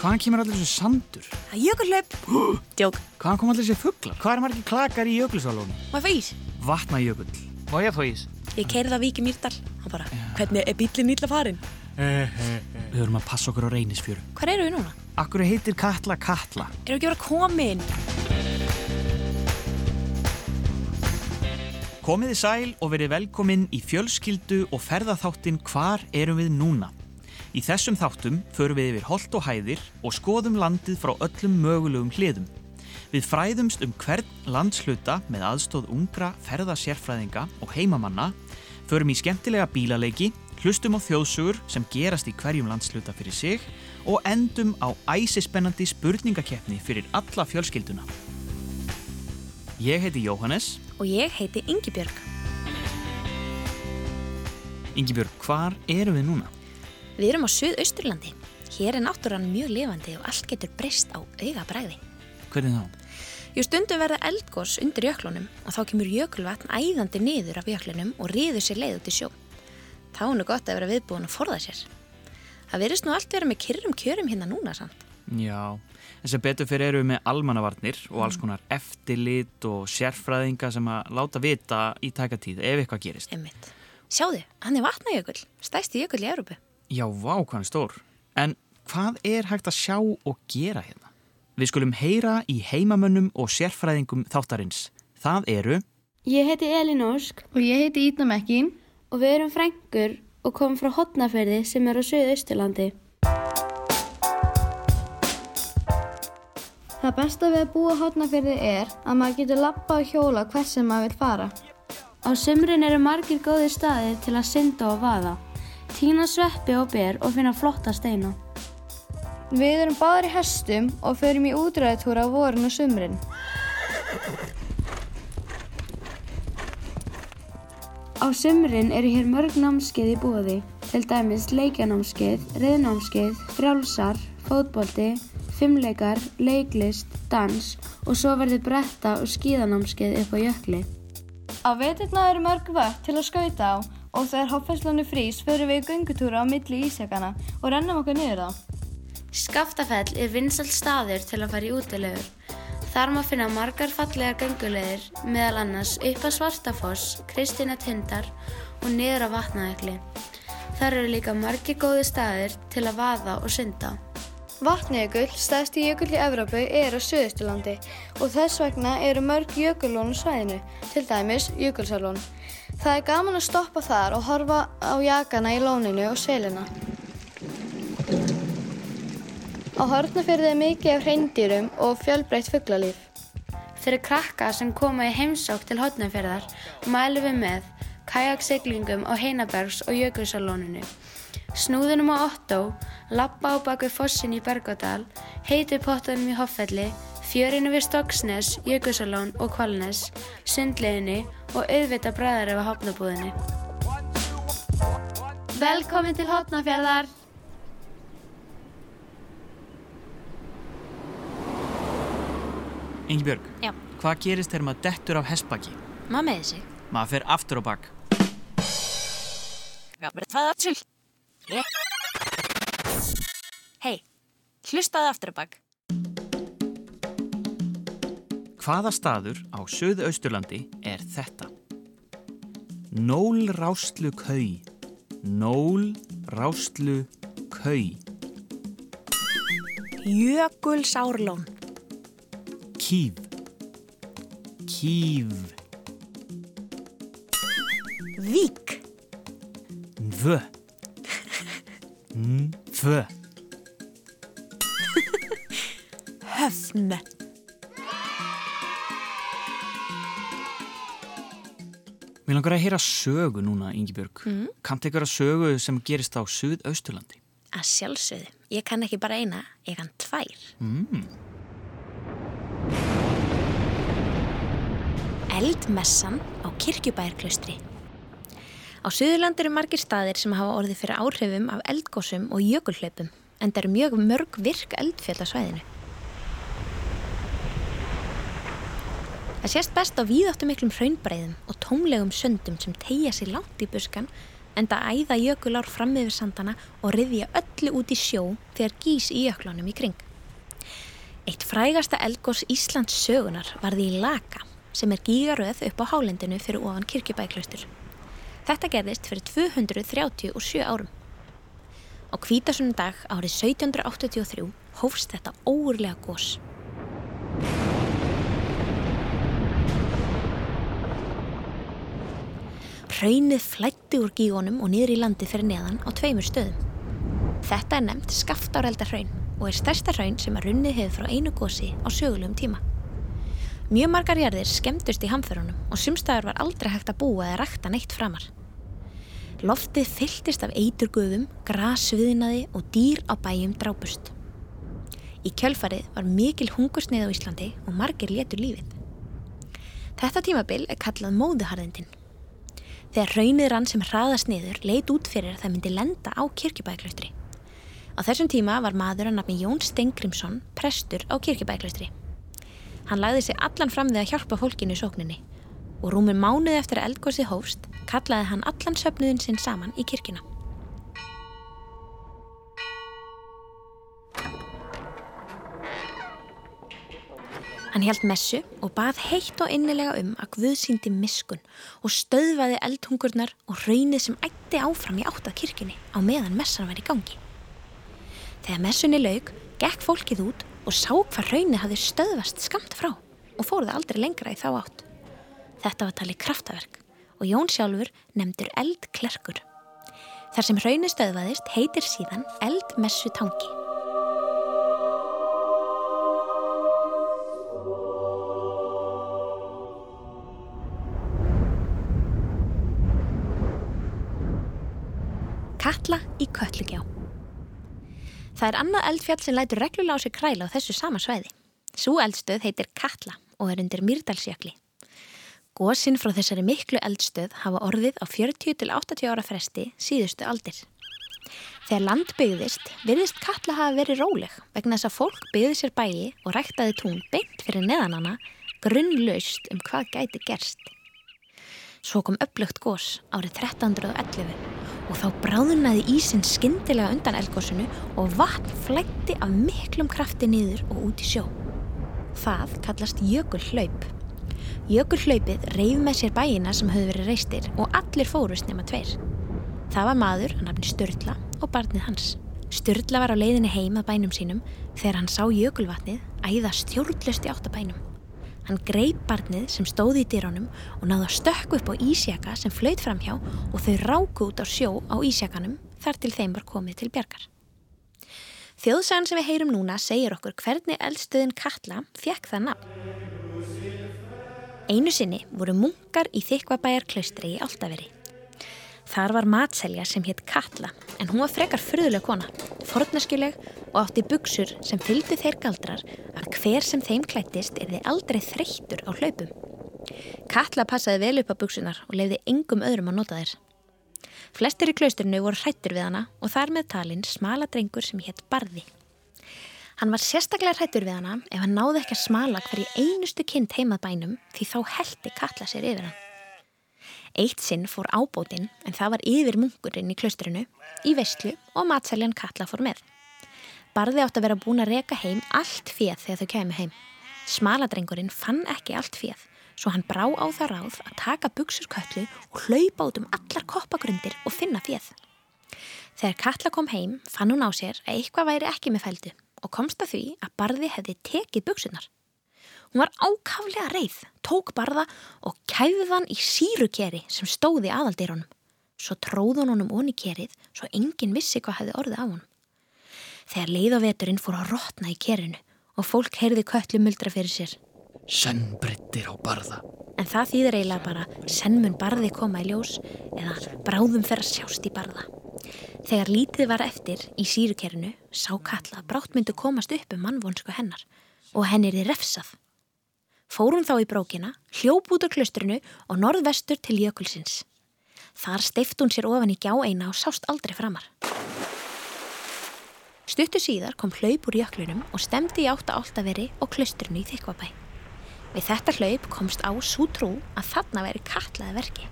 Hvaðan kemur allir þessu sandur? Það er jökulhlaup. Djók. Hvaðan kom allir þessu fugglar? Hvað er margir klakar í jökulsálónu? Má ég fá ís? Vatnajökull. Má ég fá ís? Ég keirði það Víki Mýrdal. Hann bara, hvernig er bílinn ítla farin? Við höfum að passa okkur á reynisfjöru. Hvar eru við núna? Akkur heitir Katla Katla? Eru ekki verið að komin? Komiði sæl og verið velkomin í fjölskyldu og ferðaþáttin Hvar erum við núna? Í þessum þáttum förum við yfir holt og hæðir og skoðum landið frá öllum mögulegum hliðum. Við fræðumst um hvern landsluta með aðstóð ungra ferðasérfræðinga og heimamanna, förum í skemmtilega bílaleiki, hlustum á þjóðsugur sem gerast í hverjum landsluta fyrir sig og endum á æsispennandi spurningakeppni fyrir alla fjölskylduna. Ég heiti Jóhannes. Og ég heiti Ingibjörg. Ingibjörg, hvar erum við núna? Við erum á Suðausturlandi. Hér er náttúrann mjög lifandi og allt getur breyst á auga bræði. Hvernig þá? Jú stundum verða eldgós undir jöklunum og þá kemur jökulvatn æðandi niður af jöklunum og riður sér leið út í sjó. Þá er nú gott að vera viðbúin að forða sér. Það verðist nú allt vera með kyrrum kjörum hérna núna samt. Já, þess að betur fyrir eru við með almannavarnir og alls konar eftirlit og sérfræðinga sem að láta vita í tækatíð ef eitthvað gerist. Einmitt. Sjáðu, hann er vatnajökull, stæsti jökull í Európu. Já, vá, hvað hann er stór. En hvað er hægt að sjá og gera hérna? Við skulum heyra í heimamönnum og sérfræðingum þáttarins. Það eru Ég heiti Elin Ósk Og ég heiti Ítna Mekkin. og við erum frængur og komum frá Hotnaferði sem er á Suðausturlandi. Það besta við að búa hotnafyrði er að maður getur lappa og hjóla hvert sem maður vil fara. Á sumrin eru margir góðir staðir til að synda og vaða, tína sveppi og ber og finna flotta steina. Við erum báðar í hestum og förum í útræðitúra á vorin og sumrin. Á sumrin eru hér mörg námskeið í búði, til dæmis leikjanámskeið, reyðnámskeið, frjálsar, fótbolti, fimmleikar, leiklist, dans og svo verður bretta og skíðanámskeið upp á jökli. Á veturna eru mörg vött til að skauta á og þegar hoffæslannu frýs förum við í göngutúra á milli ísjakana og rennum okkur niður þá. Skaftafell er vinsalt staður til að fara í útilegur. Þar má finna margar fallegar göngulegir, meðal annars upp að Svartafoss, Kristina Tindar og niður á Vatnajökli. Þar eru líka margir góði staðir til að vaða og synda. Vatnajökull, stæðsti jökull í Evrópu, er á Suðusturlandi og þess vegna eru mörg jökullón á svæðinu, til dæmis jökulsalón. Það er gaman að stoppa þar og horfa á jakana í lóninu og selina. Á Hortnafyrði er mikið af hreindýrum og fjölbreytt fuglalíf. Fyrir krakka sem koma í heimsók til hotnafjörðar mælum við með kajakseglingum á Heinabergs og Jökulsalóninu. Snúðunum á Otto, lappa á baku fossin í Bergadal, heitu pottunum í Hoffelli, fjörinu við Stokksnes, Jökulsalón og Kvalnes, sundleginni og auðvita bræðar yfir hopnabúðinni. Velkomin til hotnafjörðar! Ingibjörg. Já. Hvað gerist þegar maður dettur af hestbaki? Maður með sig. Maður fer aftur á bak. Já, verður það aftur. Hei, hlustaðu aftur á bak. Hvaða staður á Suðausturlandi er þetta? Nól rástlu kau. Nól rástlu kau. Jökulsárlón. Kív. Kív. Vík. Nvö. Nvö. Höfn. Mér langar að heyra sögu núna, Ingibjörg. Mm. Kannt ykkur að sögu sem gerist á Suðausturlandi? Að sjálfsögðu. Ég kann ekki bara eina, ég kann tvær. Mm. Eldmessan á kirkjubæjarklaustri. Á Suðurland eru margir staðir sem hafa orðið fyrir áhrifum af eldgósum og jökulhlaupum en það eru mjög mörg virk eldfjöld á svæðinu. Það sést best á víðáttu miklum hraunbreiðum og tómlegum söndum sem tegja sér langt í buskan en það æða jökulár fram yfir sandana og riðja öllu út í sjó þegar gís í jöklunum í kring. Eitt frægasta eldgós Íslands sögunar varði í Laka sem er gígaröð upp á hálendinu fyrir ofan kirkjubæklaustur. Þetta gerðist fyrir 237 árum. Á kvítasunum dag árið 1783 hófst þetta óurlega gós. Raunnið flætti úr gígonum og niður í landi fyrir neðan á tveimur stöðum. Þetta er nefnt skaftárelda hraun og er stærsta hraun sem að runnið hefur frá einu gósi á sögulegum tíma. Mjög margar jarðir skemmtust í hamförunum og sumstaðar var aldrei hægt að búa eða rækta neitt framar. Loftið fylltist af eiturguðum, grasviðnaði og dýr á bæjum drápust. Í kjölfarið var mikil hungursneið á Íslandi og margir letur lífið. Þetta tímabil er kallað móðuharðindin. Þegar raunir rann sem hraðast niður leit út fyrir að það myndi lenda á kirkjubæklaustri. Á þessum tíma var maður að nafni Jón Stengrimsson prestur á kirkjubæklaustri. Hann lagði sig allan fram að hjálpa fólkinu í sókninni og rúmur mánuði eftir að eldgósi hófst kallaði hann allan söpnuðin sinn saman í kirkina. Hann held messu og bað heitt og innilega um að Guð síndi miskun og stöðvaði eldhungurnar og raunið sem ætti áfram í áttað kirkjunni á meðan messan var í gangi. Þegar messunni laug, gekk fólkið út og sá hvað raunið hafði stöðvast skamt frá og fór það aldrei lengra í þá átt. Þetta var talið kraftaverk og Jón sjálfur nefndur eldklerkur. Þar sem raunið stöðvaðist heitir síðan eldmessu tangi. Katla í Kötlugjá. Það er annað eldfjall sem lætur reglulega á sig kræla á þessu sama svæði. Sú eldstöð heitir Katla og er undir Myrdalsjökli. Gósinn frá þessari miklu eldstöð hafa orðið á 40-80 ára fresti síðustu aldir. Þegar land byggðist, virðist Katla hafa verið róleg vegna þess að fólk byggði sér bæi og ræktaði tún beint fyrir neðanana grunnlaust um hvað gæti gerst. Svo kom upplögt gós árið 1311 og þá bráðunnaði ísinn skindilega undan elgósunu og vatn flætti af miklum krafti niður og út í sjó. Það kallast jökulhlaup. Jökulhlaupið reyf með sér bæina sem höfðu verið reistir og allir fórust nema tveir. Það var maður að nafni Sturla og barnið hans. Sturla var á leiðinni heim að bænum sínum þegar hann sá jökulvatnið æða stjórnlust í áttabænum. Hann greip barnið sem stóði í dýrónum og náði að stökku upp á ísjaka sem flöyt framhjá og þau ráku út á sjó á ísjakanum þar til þeim var komið til bjargar. Þjóðsagan sem við heyrum núna segir okkur hvernig eldstöðin Katla fekk það nafn. Einu sinni voru munkar í þykvabæjar klaustri í Altaveri. Þar var matselja sem hétt Katla en hún var frekar fyrðuleg kona, fornaskjuleg og átti buksur sem fylgdu þeir galdrar að hver sem þeim klættist er þið aldrei þreyttur á hlaupum. Katla passaði vel upp á buksunar og leiði engum öðrum að nota þér. Flestir í klausturinu voru hrættur við hana og þar með talinn smala drengur sem hétt Barði. Hann var sérstaklega hrættur við hana ef hann náði ekki að smala hverju einustu kind heimað bænum því þá heldi Katla sér yfir hann. Eitt sinn fór ábótinn en það var yfir munkurinn í klaustrinu, í vestlu og matseljan Katla fór með. Barði átt að vera búin að reka heim allt fjöð þegar þau kemur heim. Smaladrengurinn fann ekki allt fjöð, svo hann brá á það ráð að taka buksur köllu og hlaupa út um allar koppagrundir og finna fjöð. Þegar Katla kom heim fann hún á sér að eitthvað væri ekki með fældu og komst að því að Barði hefði tekið buksunar. Hún var ákaflega reið, tók barða og kæfði hann í sírukeri sem stóði aðaldýrunum. Svo tróð hún honum onni kerið svo enginn vissi hvað hefði orðið á honum. Þegar leiðaveturinn fór að rótna í kerinu og fólk heyrði köllu muldra fyrir sér. Senn brittir á barða. En það þýðir eiginlega bara senn mun barði koma í ljós eða bráðum fer að sjást í barða. Þegar lítið var eftir í sírukerinu sá Katla brátt myndu komast upp um mannvonsku hennar og henni er þið refsað fórum þá í brókina, hljóp út á klustrinu og norðvestur til jökulsins. Þar steift hún sér ofan í gjá eina og sást aldrei framar. Stuttu síðar kom hlaup úr jöklunum og stemdi í átta áltaveri og klustrinu í þykvabæ. Við þetta hlaup komst á svo trú að þarna veri katlaði verki.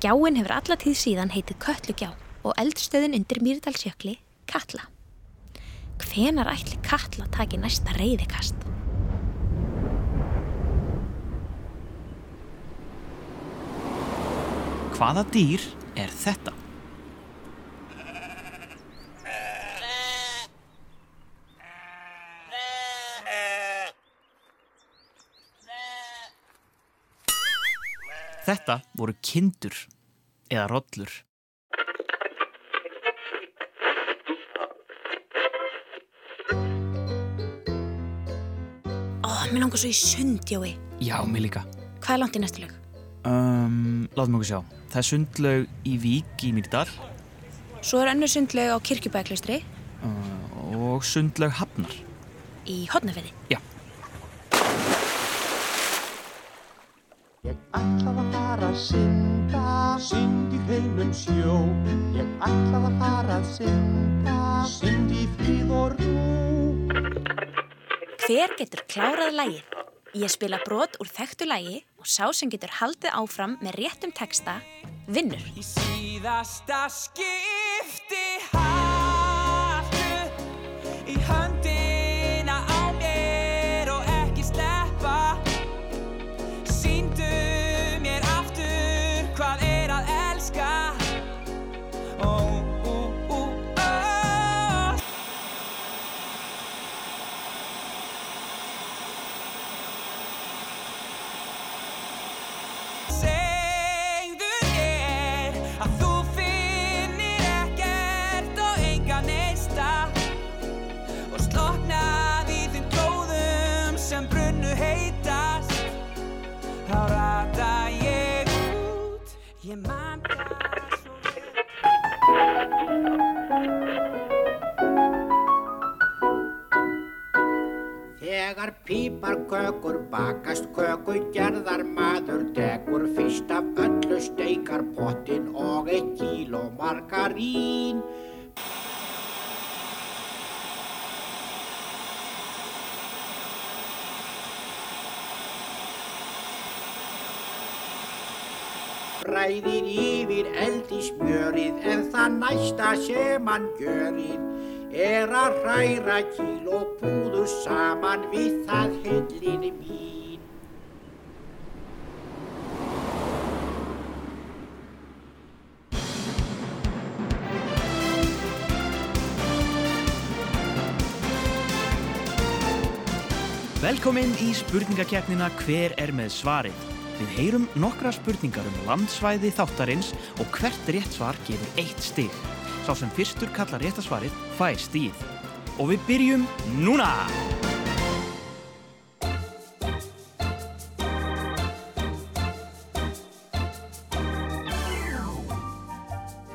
Gjáin hefur alla tíð síðan heitið Kötlugjá og eldstöðin undir Mýrdalsjökli Katla. Hvenar ætli Katla taki næsta reyðikast? Hvaða dýr er þetta? Þetta voru kindur eða rollur. Ó, mér langar svo í sund, Jói. Já, mér líka. Hvað er langt í næstu lög? Um, látum okkur sjá. Það er sundlaug í Vík í Mýrdal Svo er önnur sundlaug á Kirkjubæklaustri uh, og sundlaug Hafnar. í Hodnafiði. Já. Ég ætlaði að fara að synda, synd í hreinum sjó. Ég ætlaði að fara að synda, synd í fríð og rú. Hver getur klárað lægið? Ég spila brot úr þekktu lægi og sá sem getur haldið áfram með réttum texta vinnur. Kökur bakast köku gerðar maður tekur fyrst af öllu steikar pottin og eitt kíló margarín. Bræðir yfir eld í smjörið en það næsta sem hann gjörir er að hræra kíló púðu saman við það heilin mín. Velkomin í spurningakeppnina Hver er með svarið? Við heyrum nokkra spurningar um landsvæði þáttarins og hvert rétt svar gefur eitt stig. Sá sem fyrstur kallar réttasvarið fær stíð. Og við byrjum núna!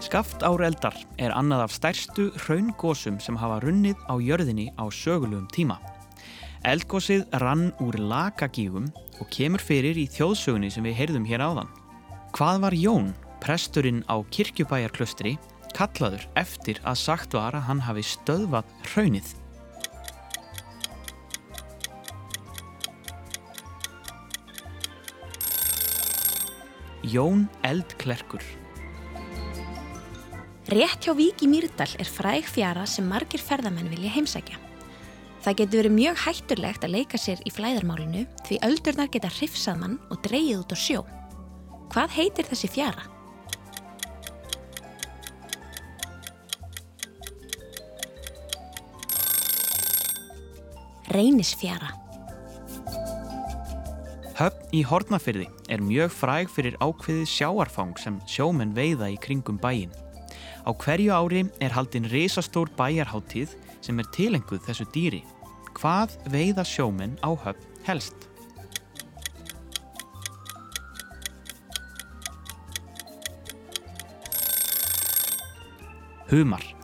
Skaftáreldar er annað af stærstu hraungósum sem hafa runnið á jörðinni á sögulegum tíma. Eldgósið rann úr lakagígum og kemur fyrir í þjóðsögunni sem við heyrðum hér áðan. Hvað var Jón, presturinn á kirkjubæjarklustri, kallaður eftir að sagt var að hann hafi stöðvað hraunið? Jón Eldklerkur Rétt hjá Vík í Mýrdal er fræg fjara sem margir ferðamenn vilja heimsækja. Það getur verið mjög hættulegt að leika sér í flæðarmálinu því öldurnar geta hrifsað mann og dreyið út á sjó. Hvað heitir þessi fjara? Reynisfjara. Höfn í Hortnafyrði er mjög fræg fyrir ákveðið sjáarfang sem sjómenn veiða í kringum bæin. Á hverju ári er haldin risastór bæjarháttíð sem er tilenguð þessu dýri. Hvað veiða sjómenn á höfn helst? Humar.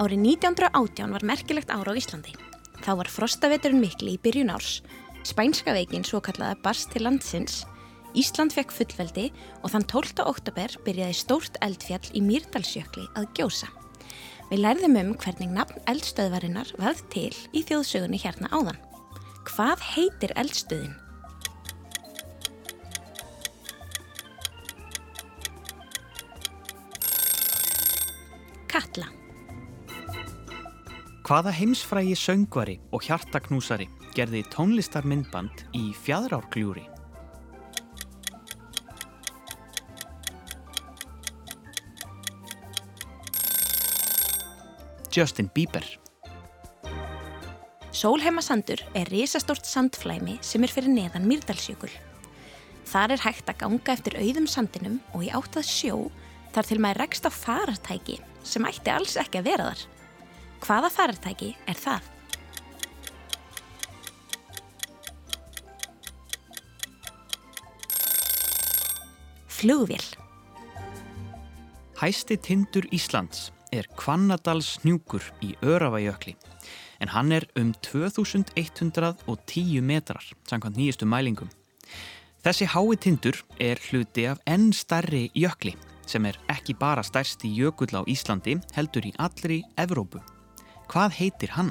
Árið 1918 var merkilegt ára á Íslandi. Þá var frostaveturinn mikli í byrjun árs. Spænska veikin svo kallaða barst til landsins. Ísland fekk fullveldi og þann 12. oktober byrjaði stórt eldfjall í Mýrdalsjökli að gjósa. Við lærðum um hvernig nafn eldstöðvarinnar varð til í þjóðsögunni hérna áðan. Hvað heitir eldstöðin? Katla Hvaða heimsfrægi söngvari og hjartaknúsari gerði tónlistarmyndband í fjæðrárgljúri? Justin Bieber. Sólheimasandur er risastórt sandflæmi sem er fyrir neðan Mýrdalsjökul. Þar er hægt að ganga eftir auðum sandinum og í átt að sjó þar til maður rekst á farartæki sem ætti alls ekki að vera þar. Hvaða farartæki er það? Flugvél. Hæsti tindur Íslands er Hvannadals hnjúkur í Öravajökli en hann er um 2110 metrar samkvæmt nýjustu mælingum. Þessi hái tindur er hluti af enn starri jökli sem er ekki bara stærsti jökull á Íslandi heldur í allri Evrópu. Hvað heitir hann?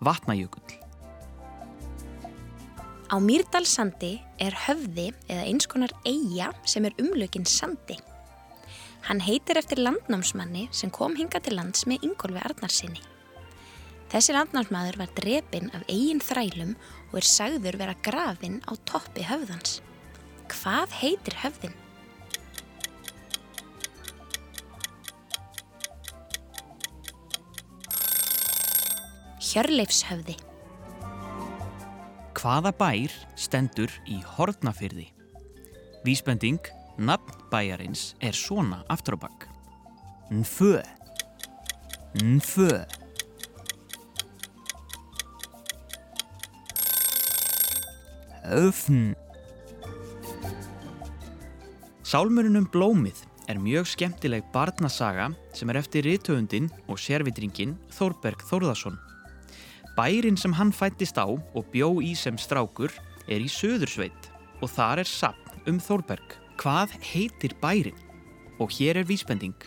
Vatnajökull. Á Mýrdalsandi er höfði eða eins konar eiga sem er umlökin sandi. Hann heitir eftir landnámsmanni sem kom hinga til lands með Ingólfi Arnarsinni. Þessi landnámsmaður var drepinn af eigin þrælum og er sagður vera grafinn á toppi höfðans. Hvað heitir höfðin? Hjörleifshöfði. Hvaða bær stendur í Hortnafyrði? Vísbending, nafn bæjarins er svona aftur á bakk. Nfö. Nfö. Öfn. Sálmurinn um blómið er mjög skemmtileg barnasaga sem er eftir rithöfundin og sérvitringin Þórberg Þórðarsson. Bærin sem hann fættist á og bjó í sem strákur er í Söðursveit og þar er sapn um Þórberg. Hvað heitir bærin? Og hér er vísbending.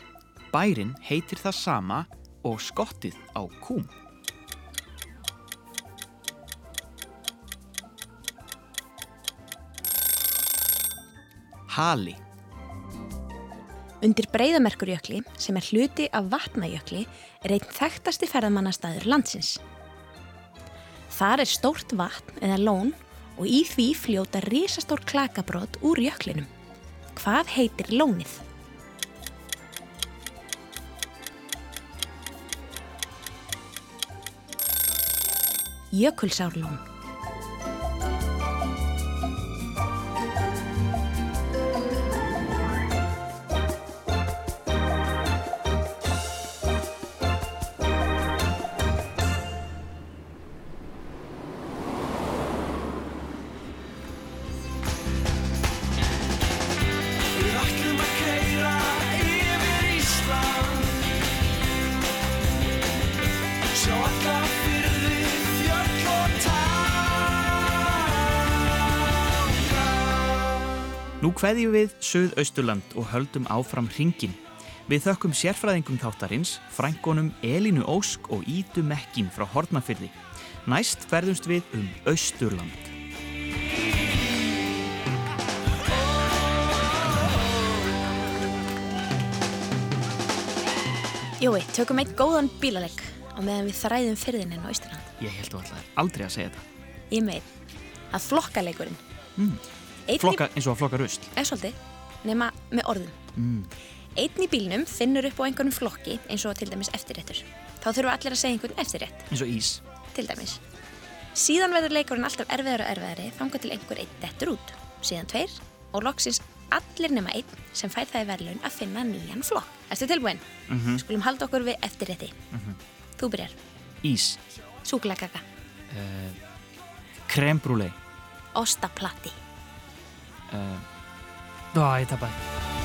Bærin heitir það sama og skottið á kúm. Hali. Undir breyðamerkurjökli, sem er hluti af vatnajökli, er einn þekktasti ferðamannastæður landsins. Þar er stórt vatn eða lón og í því fljóta risastór klakabrót úr jöklinum. Hvað heitir lónið? Jökulsárlón. Kveðjum við Suðausturland og höldum áfram hringin. Við þökkum sérfræðingum þáttarins, frængonum Elínu Ósk og Ídu Mekkin frá Hortnafyrði. Næst ferðumst við um Austurland. Jói, tökum eitt góðan bílalegg á meðan við þræðum fyrðinin á Ísland. Ég held að allar aldrei að segja þetta. Ég meir að flokkaleikurinn. Mm. Flokka eins og að flokka rusl. Er svolítið, nema með orðum. Mm. Einn í bílnum finnur upp á einhvernum flokki eins og til dæmis eftirréttur. Þá þurfa allir að segja einhvern eftirrétt, Eins og ís. til dæmis. Síðan verður leikurinn alltaf erfiðar og erfiðari þangað til einhver einn dettur út. Síðan tveir og loksins allir nema einn sem fær það í verðlun að finna nýjan flokk. Erstu tilbúin? Mm Skulum halda okkur við eftirrétti. Þú byrjar. Ís. Súkulakaka. Uh, Krembrúlei. Ostaplatti. Uh, Ó, ég tapaði.